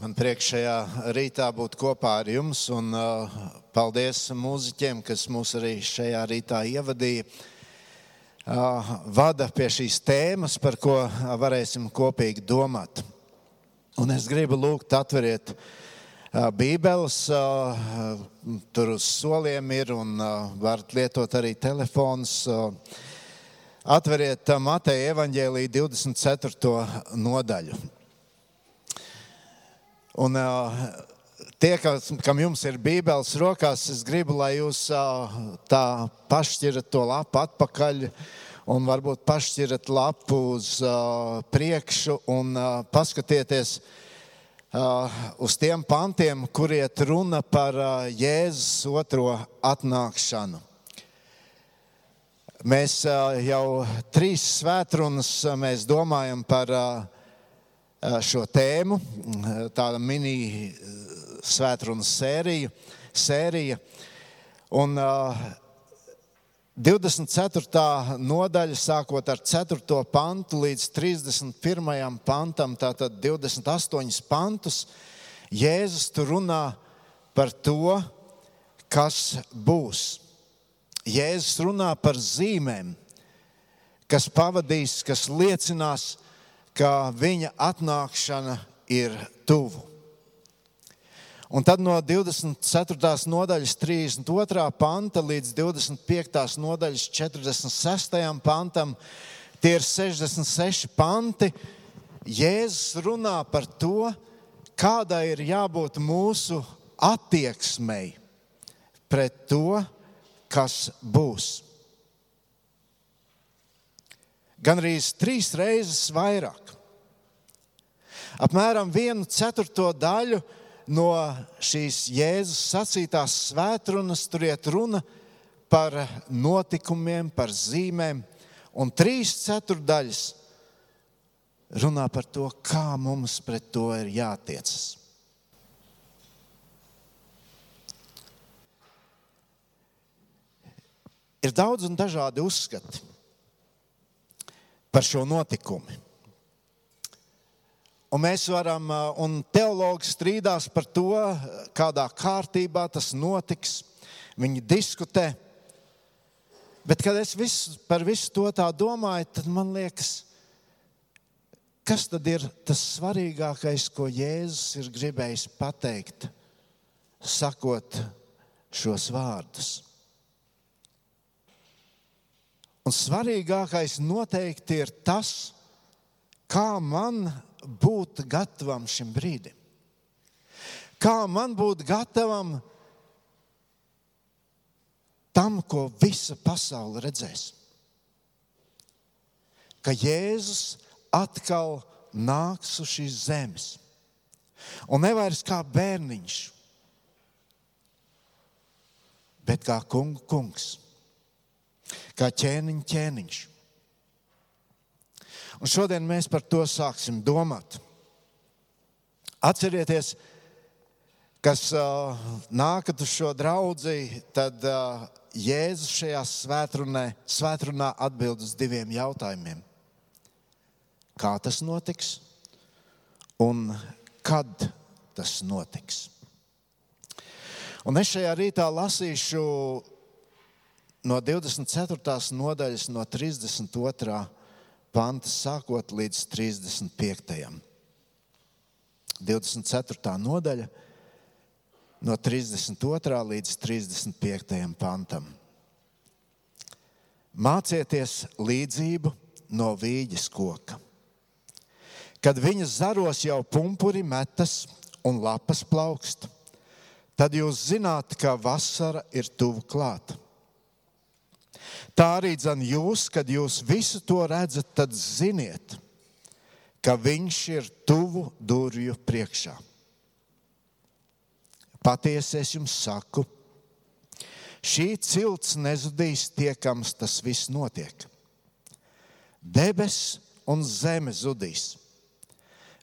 Man prieks šajā rītā būt kopā ar jums, un uh, paldies mūziķiem, kas mūs arī šajā rītā ievadīja. Uh, vada pie šīs tēmas, par ko varēsim kopīgi domāt. Un es gribu lūgt, atveriet uh, Bībeles, uh, tur uz soliem ir, un uh, varat lietot arī telefons. Uh, atveriet uh, Mateja evaņģēlī 24. nodaļu. Un, tie, kas, kam jums ir bībeles rokās, es gribu, lai jūs tā pašķirat to lapu atpakaļ un varbūt pašķirat lapu uz uh, priekšu un uh, paskatieties uh, uz tiem pantiem, kuriet runa par uh, Jēzus otro atnākšanu. Mēs uh, jau trīs svētrunas mēs domājam par uh, šo tēmu, eh, tāda mini eh, svētrunas sērija. sērija. Un, uh, 24. nodaļa, sākot ar 4. pantu līdz 31. pantam, tātad 28 pantus, Jēzus tur runā par to, kas būs. Jēzus runā par zīmēm, kas pavadīs, kas liecinās, ka viņa atnākšana ir tuvu. Un tad no 24. nodaļas 32. panta līdz 25. nodaļas 46. pantam tie ir 66 panti. Jēzus runā par to, kādai ir jābūt mūsu attieksmei pret to, kas būs. Gan arī trīs reizes vairāk. Apmēram vienu ceturto daļu no šīs Jēzus sacītās svētrunas tur iet runa par notikumiem, par zīmēm, un trīs ceturdaļas runā par to, kā mums pret to ir jātiecas. Ir daudz un dažādi uzskati par šo notikumu. Un mēs varam, un teologi strīdās par to, kādā kārtībā tas notiks. Viņi diskutē. Bet, kad es visu, par visu to tā domāju, tad man liekas, kas tad ir tas svarīgākais, ko Jēzus ir gribējis pateikt, sakot šos vārdus. Un svarīgākais noteikti ir tas, kā man būt gatavam šim brīdim? Kā man būt gatavam tam, ko visa pasaule redzēs? Ka Jēzus atkal nāks uz šīs zemes. Un nevis kā bērniņš, bet kā kungu kungs, kā ķēniņš ķēniņš. Un šodien mēs par to sāksim domāt. Atcerieties, kas uh, nākat uz šo draugu, tad uh, Jēzus šajā svētrunā, svētrunā atbild uz diviem jautājumiem. Kā tas notiks un kad tas notiks? Un es šajā rītā lasīšu no 24. nodaļas, no 32 pantas, sākot līdz 35. 24. nodaļa, no 32. līdz 35. pantam. Mācieties līdzību no vīģes koka. Kad viņa zaros jau pumpuri metas un lapas plaukst, tad jūs zināt, ka vasara ir tuvu klāta. Tā arī dzen jūs, kad jūs visu to redzat, tad ziniet, ka viņš ir tuvu durvju priekšā. Patiesi es jums saku, šī cilts nezudīs tiekams tas viss notiek. Debesis un zeme zudīs,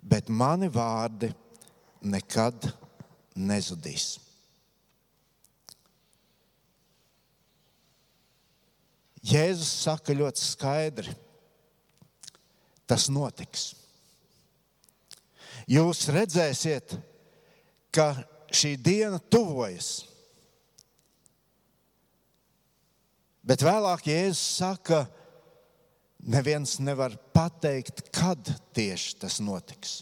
bet mani vārdi nekad nezudīs. Jēzus saka ļoti skaidri, tas notiks. Jūs redzēsiet ka šī diena tuvojas. Bet vēlāk Jēzus saka, neviens nevar pateikt, kad tieši tas notiks.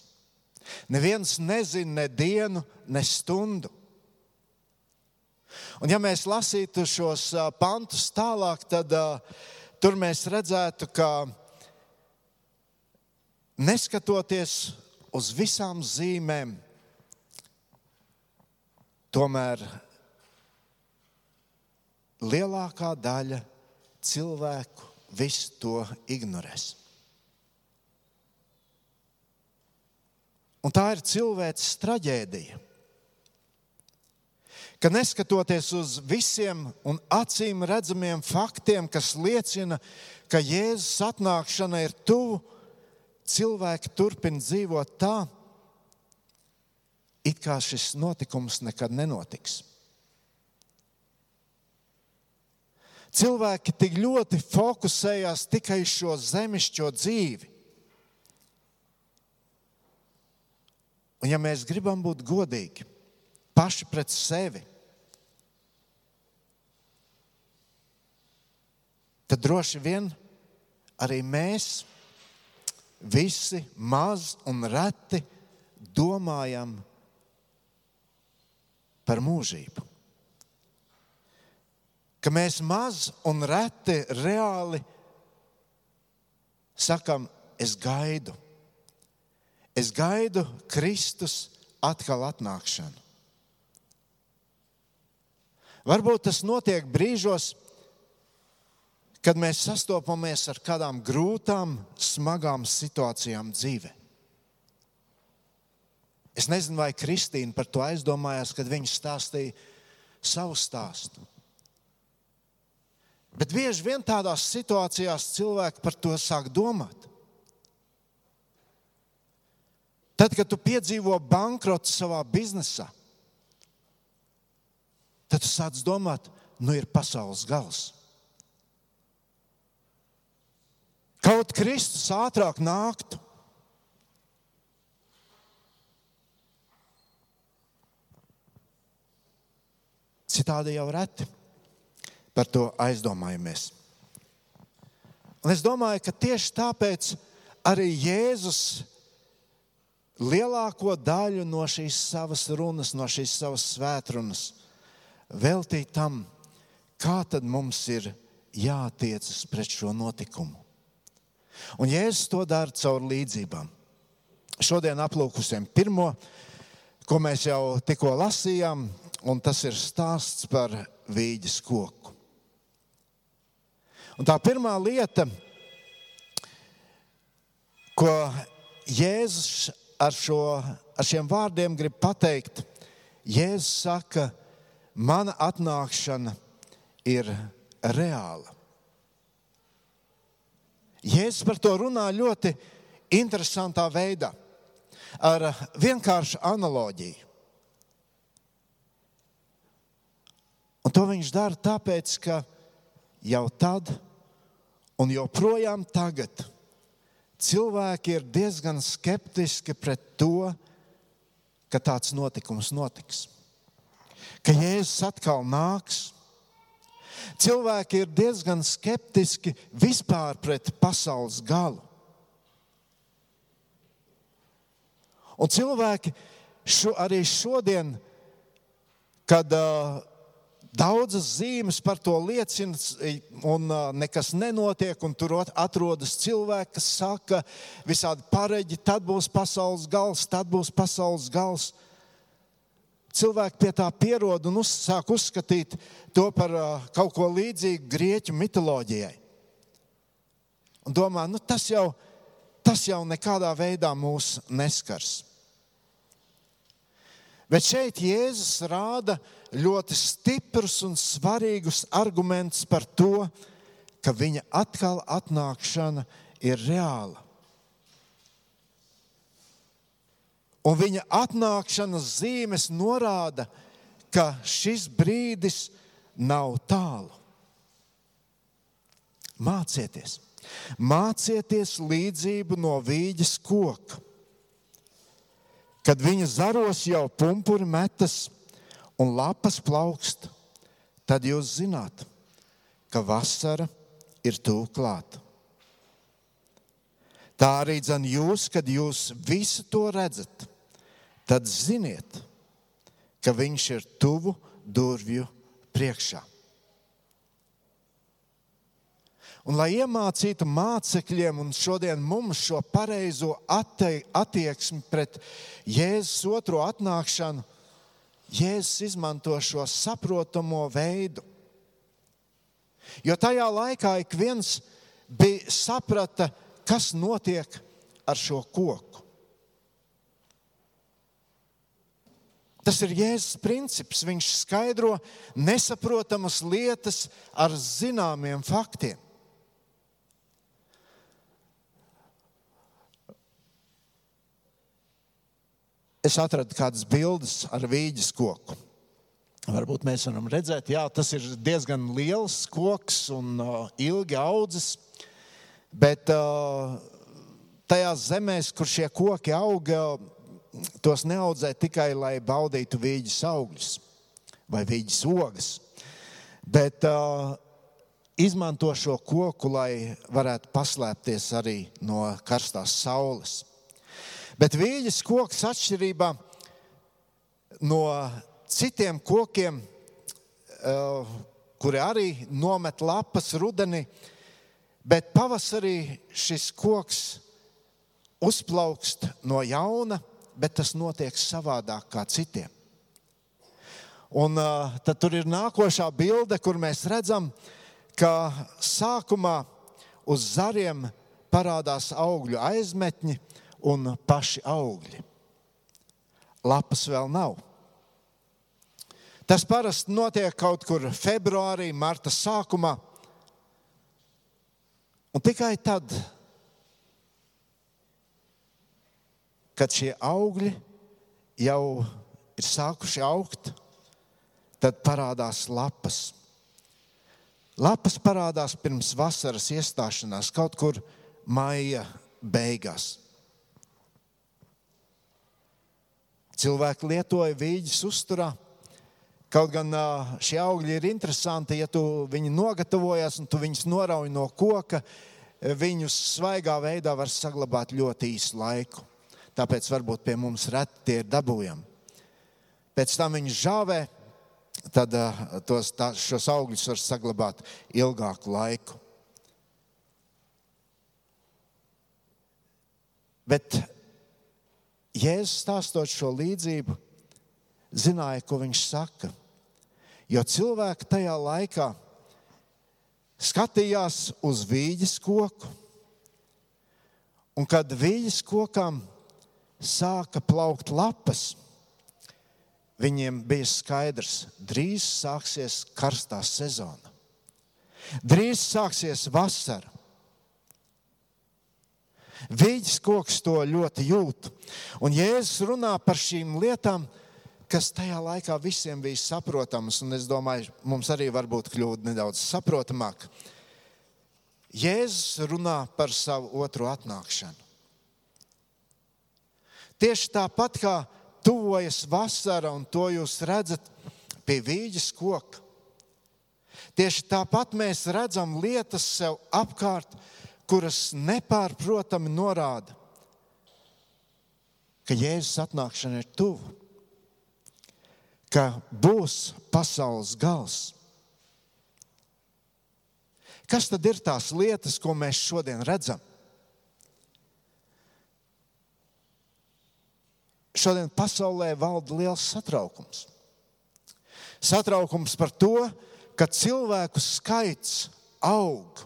Neviens nezina ne dienu, ne stundu. Un ja mēs lasītu šos pantus tālāk, tad tur mēs redzētu, ka neskatoties uz visām zīmēm, tomēr lielākā daļa cilvēku visu to ignorēs. Un tā ir cilvēces traģēdija. Ka neskatoties uz visiem un acīm redzamiem faktiem, kas liecina, ka Jēzus atnākšana ir tuvu, cilvēki turpina dzīvot tā, it kā šis notikums nekad nenotiks. Cilvēki tik ļoti fokusējās tikai uz šo zemišķo dzīvi. Un, ja mēs gribam būt godīgi paši pret sevi, tad droši vien arī mēs visi maz un reti domājam par mūžību ka mēs maz un reti reāli sakam, es gaidu. Es gaidu Kristus atkal atnākšanu. Varbūt tas notiek brīžos, kad mēs sastopamies ar kādām grūtām, smagām situācijām dzīvē. Es nezinu, vai Kristīna par to aizdomājās, kad viņa stāstīja savu stāstu. Bet bieži vien tādās situācijās cilvēki par to sāk domāt. Tad, kad tu piedzīvo bankrotu savā biznesā, tad tu sāc domāt, nu ir pasaules gals. Kaut Kristus ātrāk nāktu. Citādi jau reti par to aizdomājamies. Un es domāju, ka tieši tāpēc arī Jēzus lielāko daļu no šīs savas runas, no šīs savas svētrunas veltīja tam, kā tad mums ir jātiecas pret šo notikumu. Un Jēzus to dara caur līdzībām. Šodien aplūkosim pirmo, ko mēs jau tikko lasījām, un tas ir stāsts par vīģes koku. Un tā pirmā lieta, ko Jēzus ar, šo, ar šiem vārdiem grib pateikt, Jēzus saka, mana atnākšana ir reāla. Jēzus par to runā ļoti interesantā veidā, ar vienkāršu analoģiju. Un to viņš dara tāpēc, ka jau tad, un joprojām tagad, cilvēki ir diezgan skeptiski pret to, ka tāds notikums notiks. Ka Jēzus atkal nāks. Cilvēki ir diezgan skeptiski vispār pret pasaules galu. Un cilvēki šo, arī šodien, kad uh, Daudzas zīmes par to liecina, un nekas nenotiek. Tur atrodas cilvēki, kas saka, visādi pareģi, tad būs pasaules gals, tad būs pasaules gals. Cilvēki pie tā pierod un uz, sāk uzskatīt to par kaut ko līdzīgu grieķu mitoloģijai. Un domā, nu, tas, jau, tas jau nekādā veidā mūs neskars. Bet šeit Jēzus rāda ļoti stiprus un svarīgus argumentus par to, ka viņa atkal atnākšana ir reāla. Un viņa atnākšanas zīmes norāda, ka šis brīdis nav tālu. Mācieties, mācieties līdzību no vīģes koka kad viņa zaros jau pumpuri metas un lapas plaukst, tad jūs zināt, ka vasara ir tuvu klāta. Tā arī dzen jūs, kad jūs visu to redzat, tad ziniet, ka viņš ir tuvu durvju priekšā. Un, lai iemācītu mācekļiem un šodien mums šo pareizo attieksmi pret Jēzus otro atnākšanu, Jēzus izmanto šo saprotamo veidu. Jo tajā laikā ik viens bija saprata, kas notiek ar šo koku. Tas ir Jēzus princips. Viņš skaidro nesaprotamas lietas ar zināmiem faktiem. Es atradu kādas bildes ar vīģes koku. Varbūt mēs varam redzēt, ka tas ir diezgan liels koks un uh, ilgi audzis. Bet uh, tajās zemēs, kur šie koki auga, tos neaudzē tikai lai baudītu vīģes augļus vai vīģes ogas, bet uh, izmanto šo koku, lai varētu paslēpties arī no karstās saules. Bet vīģes koks atšķirībā no citiem kokiem, uh, kuri arī nomet lapas rudenī, Bet pavasarī šis koks uzplaukst no jauna, bet tas notiek savādāk kā citiem. Un uh, tad tur ir nākošā bilde, kur mēs redzam, ka sākumā uz zariem parādās augļu aizmetņi un paši augļi. Lapas vēl nav. Tas parasti notiek kaut kur februārī, marta sākumā. Un tikai tad, kad šie augļi jau ir sākuši augt, tad parādās lapas. Lapas parādās pirms vasaras iestāšanās, kaut kur maija beigās. Cilvēki lietoja vīģes uzturā. Kaut gan šie augļi ir interesanti, ja tu viņu nogatavojies un tu viņus norauj no koka, viņus svaigā veidā var saglabāt ļoti īsu laiku. Tāpēc varbūt pie mums reti tie ir dabūjami. Pēc tam viņus žāvē, tad tos, tā, šos augļus var saglabāt ilgāku laiku. Bet Jēzus stāstot šo līdzību, zināja, ko viņš saka. Jo cilvēki tajā laikā skatījās uz vīģes koku, un kad vīģes kokam sāka plaukt lapas, viņiem bija skaidrs, drīz sāksies karstā sezona. Drīz sāksies vasara. Vīģis koks to ļoti jūt. Un Jēzus runā par šīm lietām, kas tajā laikā visiem bija saprotams, un es domāju, mums arī varbūt kļūt nedaudz saprotamāk. Jēzus runā par savu otro atnākšanu. Tieši tāpat kā tuvojas vasara, un to jūs redzat pie vīģes koka. Tieši tāpat mēs redzam lietas sev apkārt, kuras nepārprotami norāda, ka Jēzus atnākšana ir tuvu ka būs pasaules gals. Kas tad ir tās lietas, ko mēs šodien redzam? Šodien pasaulē valda liels satraukums. Satraukums par to, ka cilvēku skaits aug.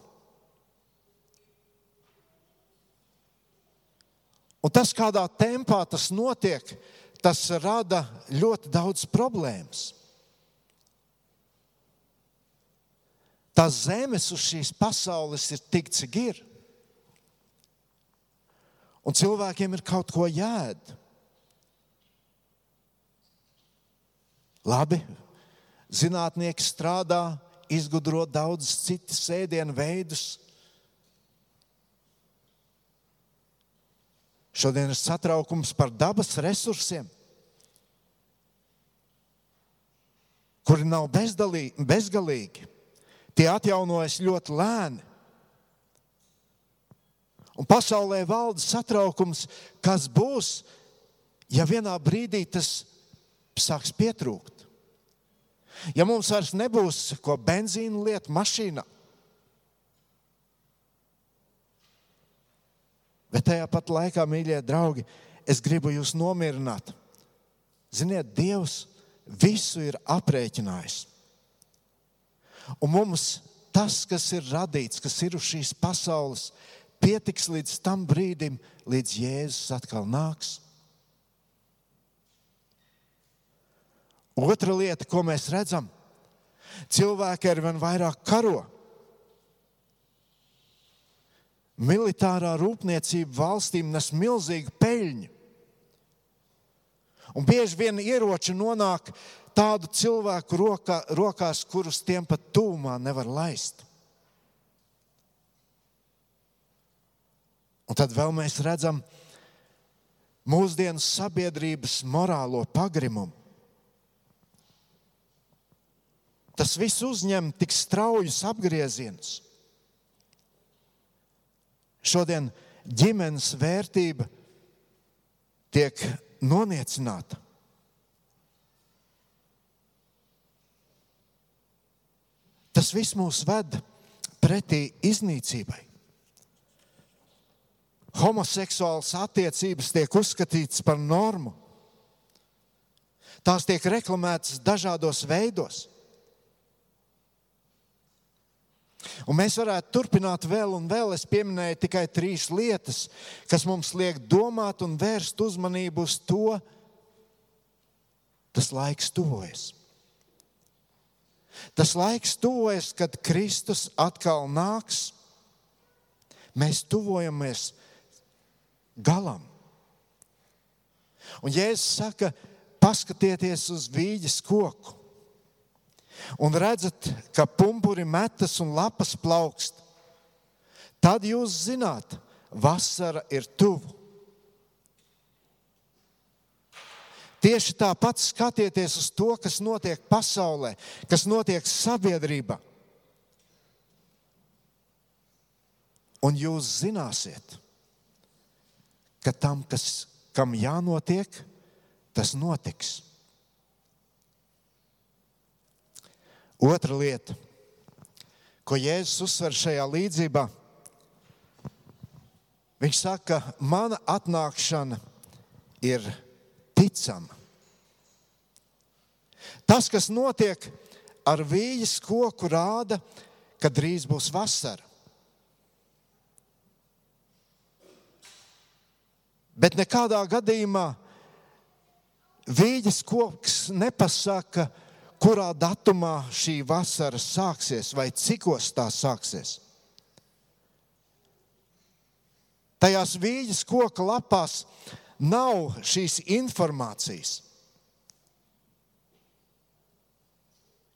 Un tas, kādā tempā tas notiek, tas rada ļoti daudz problēmas. Tās zemes uz šīs pasaules ir tik, cik ir. Un cilvēkiem ir kaut ko jēd. Labi, zinātnieki strādā, izgudro daudz citus ēdienu veidus. Šodien ir satraukums par dabas resursiem, kuri nav bezdalī, bezgalīgi. Tie atjaunojas ļoti lēni. Un pasaulē valda satraukums, kas būs, ja vienā brīdī tas sāks pietrūkt. Ja mums vairs nebūs ko benzīna lieta mašīnā, bet tajā pat laikā, mīļie draugi, es gribu jūs nomierināt. Ziniet, Dievs visu ir aprēķinājis. Un mums tas, kas ir radīts, kas ir uz šīs pasaules, pietiks līdz tam brīdim, līdz Jēzus atkal nāks. Otra lieta, ko mēs redzam, cilvēki ar vien vairāk karo. Militārā rūpniecība valstīm nes milzīgu peļņu. Un bieži vien ieroči nonāk tādu cilvēku rokā, rokās, kurus tiem pat tūmā nevar laist. Un tad vēl mēs redzam mūsdienu sabiedrības morālo pagrimumu. Tas viss uzņem tik straujus apgriezienus. Šodien ģimenes vērtība tiek noniecināta. Tas viss mūs ved pretī iznīcībai homoseksuālas attiecības tiek uzskatītas par normu. Tās tiek reklamētas dažādos veidos. Un mēs varētu turpināt vēl un vēl. Es pieminēju tikai trīs lietas, kas mums liek domāt un vērst uzmanību uz to, tas laiks tuvojas. Tas laiks tuvojas, kad Kristus atkal nāks. Mēs tuvojamies galam. Un Jēzus saka, paskatieties uz vīģes koku un redzat, ka pumpuri metas un lapas plaukst. Tad jūs zināt, vasara ir tuvu. Tieši tāpat skatieties uz to, kas notiek pasaulē, kas notiek sabiedrībā. Un jūs zināsiet, ka tam, kas, kam jānotiek, tas notiks. Otra lieta, ko Jēzus uzsver šajā līdzībā, viņš saka, mana atnākšana ir ticama. Tas, kas notiek ar vījas koku, rāda, ka drīz būs vasara. Bet nekādā gadījumā vīģes koks nepasaka, kurā datumā šī vasara sāksies vai cikos tā sāksies. Tajās vīģes koka lapās nav šīs informācijas.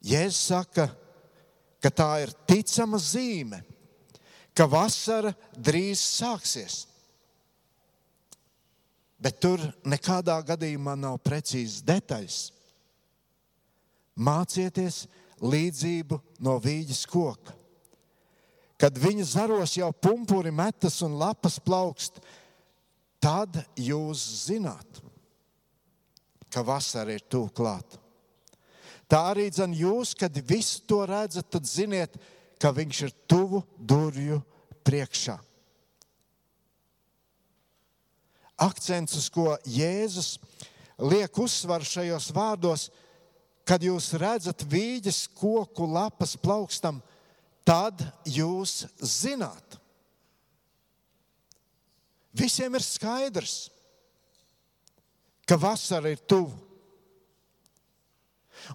Jēzus saka, ka tā ir ticama zīme, ka vasara drīz sāksies bet tur nekādā gadījumā nav precīzas detaļas. Mācieties līdzību no vīģes koka. Kad viņa zaros jau pumpuri metas un lapas plaukst, tad jūs zināt, ka vasara ir tuvu klāt. Tā arī dzen jūs, kad visu to redzat, tad ziniet, ka viņš ir tuvu durvju priekšā akcents, uz ko Jēzus liek uzsvaru šajos vārdos, kad jūs redzat vīģes koku lapas plaukstam, tad jūs zināt. Visiem ir skaidrs, ka vasara ir tuvu.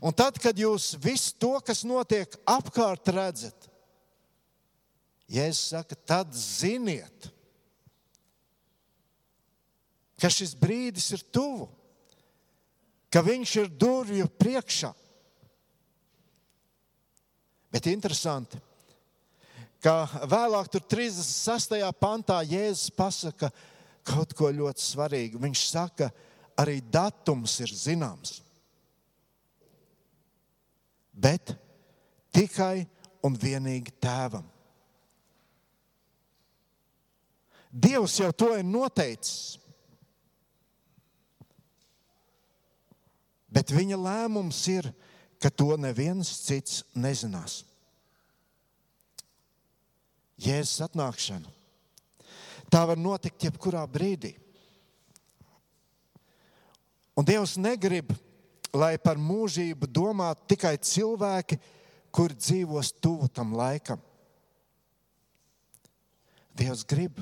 Un tad, kad jūs visu to, kas notiek apkārt, redzat, Jēzus saka, tad ziniet, ka šis brīdis ir tuvu, ka viņš ir durvju priekšā. Bet interesanti, ka vēlāk, tur 36. pantā, Jēzus pasaka, kaut ko ļoti svarīgu. Viņš saka, arī datums ir zināms. Bet tikai un vienīgi tēvam. Dievs jau to ir noteicis. Bet viņa lēmums ir, ka to neviens cits nezinās. Jēzus atnākšana. Tā var notikt jebkurā brīdī. Un Dievs negrib, lai par mūžību domātu tikai cilvēki, kur dzīvos tuvu tam laikam. Dievs grib,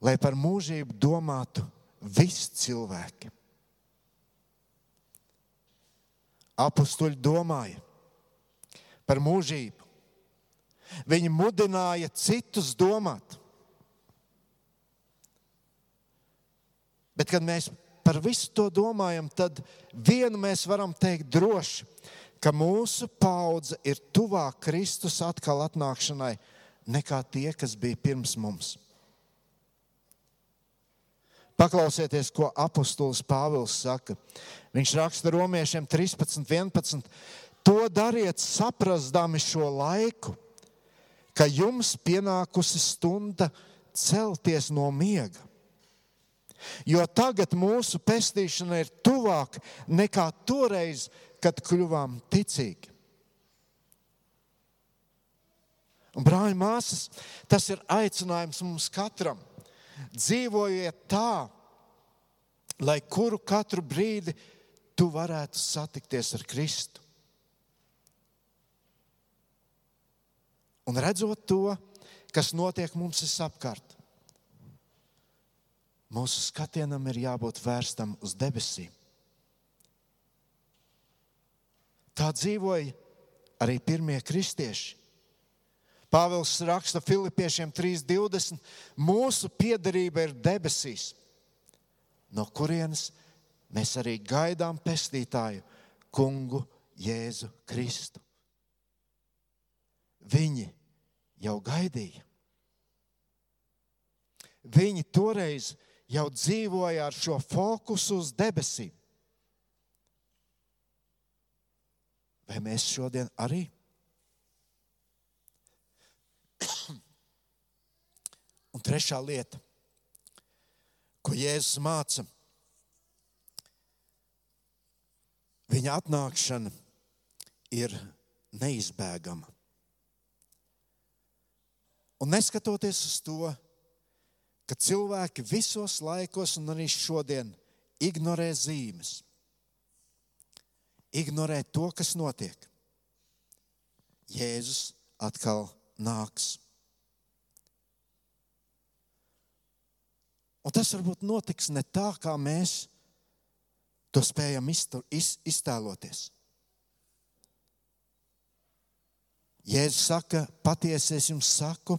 lai par mūžību domātu visi cilvēki. Apostoli domāja par mūžību. Viņi mudināja citus domāt. Bet, kad mēs par visu to domājam, tad vienu mēs varam teikt droši, ka mūsu paudze ir tuvāk Kristus atkal atnākšanai nekā tie, kas bija pirms mums. Paklausieties, ko apustulis Pāvils saka. Viņš raksta romiešiem 13, 11. To dariet saprastami šo laiku, ka jums pienākusi stunda celties no miega. Jo tagad mūsu pestīšana ir tuvāk nekā toreiz, kad kļuvām ticīgi. Un, brāļi, māsas, tas ir aicinājums mums katram. Dzīvojiet tā, lai kuru katru brīdi tu varētu satikties ar Kristu. Un redzot to, kas notiek mums visapkārt, mūsu skatienam ir jābūt vērstam uz debesīm. Tā dzīvoja arī pirmie kristieši. Pāvils raksta Filipiešiem 3:20. Mūsu piederība ir debesīs, no kurienes mēs arī gaidām pestītāju, kungu Jēzu Kristu. Viņi jau gaidīja. Viņi toreiz jau dzīvoja ar šo fokusu uz debesīm. Vai mēs šodien arī? Trešā lieta, ko Jēzus māca, viņa atnākšana ir neizbēgama. Un neskatoties uz to, ka cilvēki visos laikos un arī šodien ignorē zīmes, ignorē to, kas notiek, Jēzus atkal nāks. Un tas varbūt notiks ne tā, kā mēs to spējam iztēloties. Jēzus saka, patiesi es jums saku,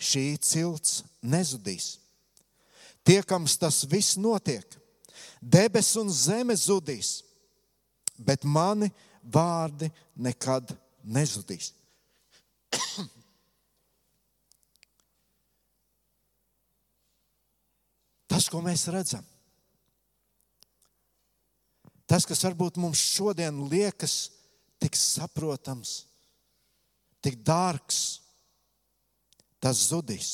šī cilts nezudīs. Tiekams tas viss notiek. Debes un zeme zudīs, bet mani vārdi nekad nezudīs. Tas, ko mēs redzam, tas, kas varbūt mums šodien liekas tik saprotams, tik dārgs, tas zudīs.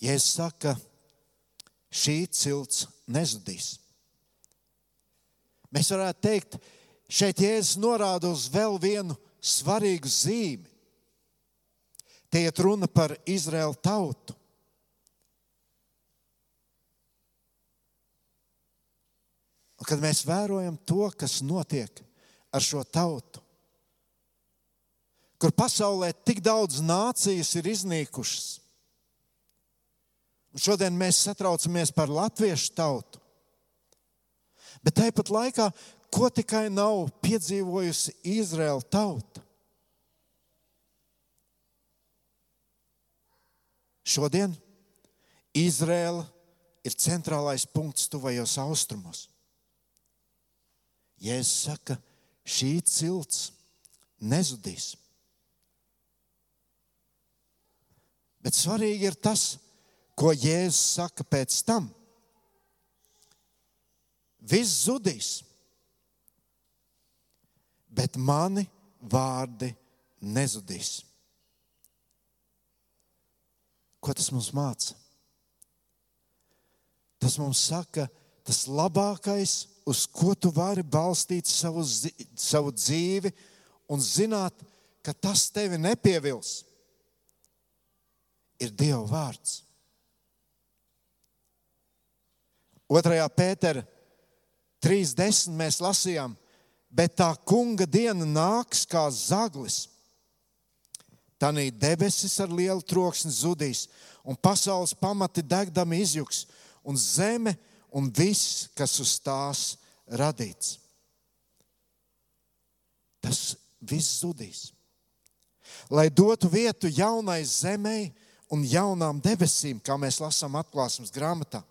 Ja es saku, šī cilts nezudīs. Mēs varētu teikt, šeit Jēzus norāda uz vēl vienu svarīgu zīmi. Te ir runa par Izraēlu tautu. Un, kad mēs vērojam to, kas notiek ar šo tautu, kur pasaulē tik daudz nācijas ir iznīkušas, un šodien mēs satraucamies par latviešu tautu, bet tāpat laikā, ko tikai nav piedzīvojusi Izraēla tauta. Šodien Izraela ir centrālais punkts tuvajos austrumos. Jēzus saka, šī cilts nezudīs. Bet svarīgi ir tas, ko Jēzus saka pēc tam. Viss zudīs, bet mani vārdi nezudīs. Ko tas mums māca? Tas mums saka, tas labākais, uz ko tu vari balstīt savu, savu dzīvi un zināt, ka tas tevi nepievils, ir Dieva vārds. Otrajā pētera 3.10 mēs lasījām, bet tā kunga diena nāks kā zaglis. Tanī debesis ar lielu troksni zudīs, un pasaules pamati degdami izjuks, un zeme un viss, kas uz tās radīts. Tas viss zudīs. Lai dotu vietu jaunai zemei un jaunām debesīm, kā mēs lasām atklāsmes grāmatā.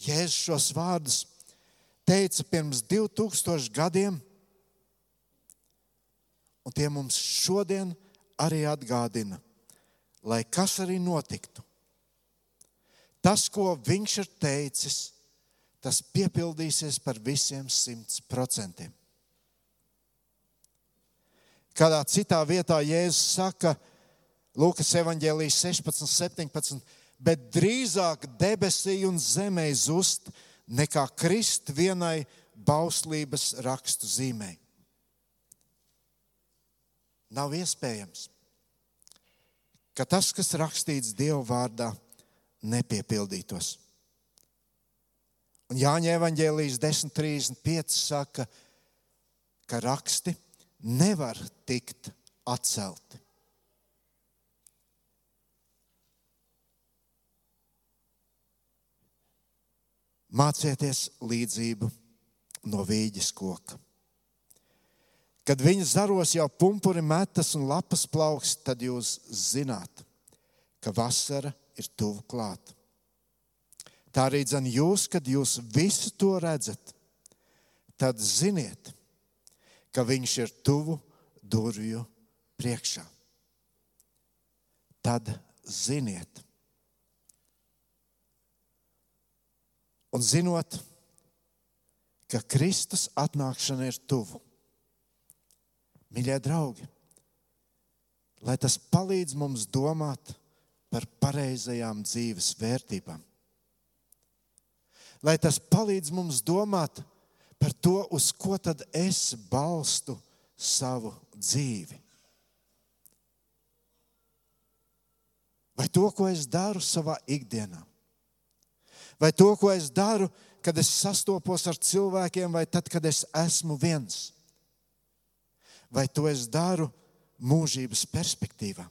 Jēzus šos vārdus teica pirms 2000 gadiem, un tie mums šodien arī atgādina, lai kas arī notiktu. Tas, ko viņš ir teicis, tas piepildīsies par visiem simts procentiem. Kādā citā vietā Jēzus saka, Lūkas evanģēlijas 16, 17 bet drīzāk debesī un zemē zust, nekā krist vienai bauslības rakstu zīmē. Nav iespējams, ka tas, kas rakstīts Dieva vārdā, nepiepildītos. Un Jāņa evanģēlijas 10.35 saka, ka raksti nevar tikt atcelti. Mācieties līdzību no vīģes koka. Kad viņa zaros jau pumpuri metas un lapas plauks, tad jūs zināt, ka vasara ir tuvu klāt. Tā arī dzen jūs, kad jūs visu to redzat, tad ziniet, ka viņš ir tuvu durvju priekšā. Tad ziniet, un zinot, ka Kristus atnākšana ir tuvu. Mīļie draugi, lai tas palīdz mums domāt par pareizajām dzīves vērtībām. Lai tas palīdz mums domāt par to, uz ko tad es balstu savu dzīvi. Vai to, ko es daru savā ikdienā, vai to, ko es daru, kad es sastopos ar cilvēkiem, vai tad, kad es esmu viens, vai to es daru mūžības perspektīvā.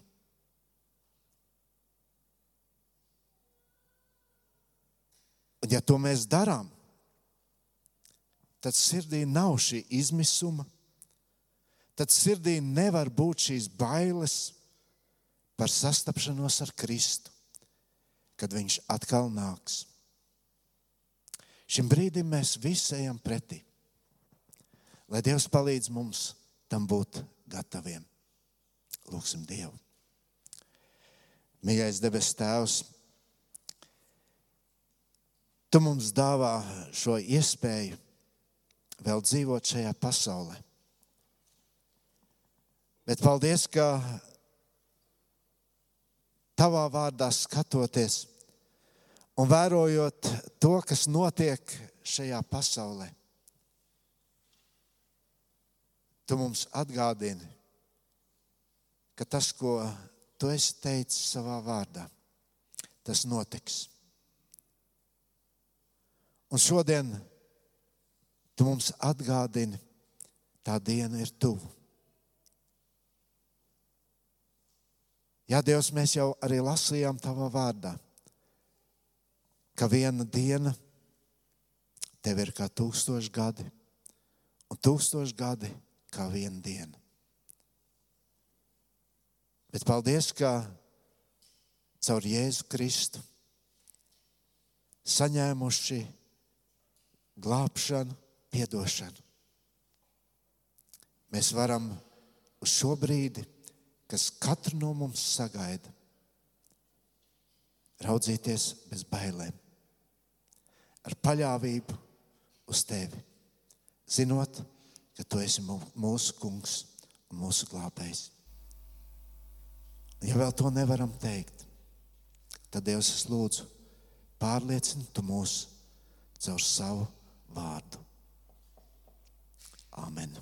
Un, ja to mēs darām, tad sirdī nav šī izmisuma, tad sirdī nevar būt šīs bailes par sastapšanos ar Kristu, kad Viņš atkal nāks. Šim brīdim mēs visi ejam pretī. Lai Dievs palīdz mums tam būt gataviem. Lūksim Dievu. Mīļais debes Tēvs, Tu mums dāvā šo iespēju vēl dzīvot šajā pasaulē. Bet paldies, ka Tavā vārdā skatoties, un vērojot to, kas notiek šajā pasaulē, tu mums atgādini, ka tas, ko tu esi teicis savā vārdā, tas notiks. Un šodien tu mums atgādini, tā diena ir tuvu. Jā, Dievs, mēs jau arī lasījām tavā vārdā ka viena diena tev ir kā tūkstoši gadi, un tūkstoši gadi kā viena diena. Bet paldies, ka caur Jēzu Kristu saņēmuši glābšanu, piedošanu. Mēs varam uz šo brīdi, kas katru no mums sagaida. Raudzīties bez bailēm, ar paļāvību uz tevi, zinot, ka tu esi mūsu kungs un mūsu glābējs. Ja vēl to nevaram teikt, tad Dievs es lūdzu, pārliecini tu mūs caur savu vārdu. Amen.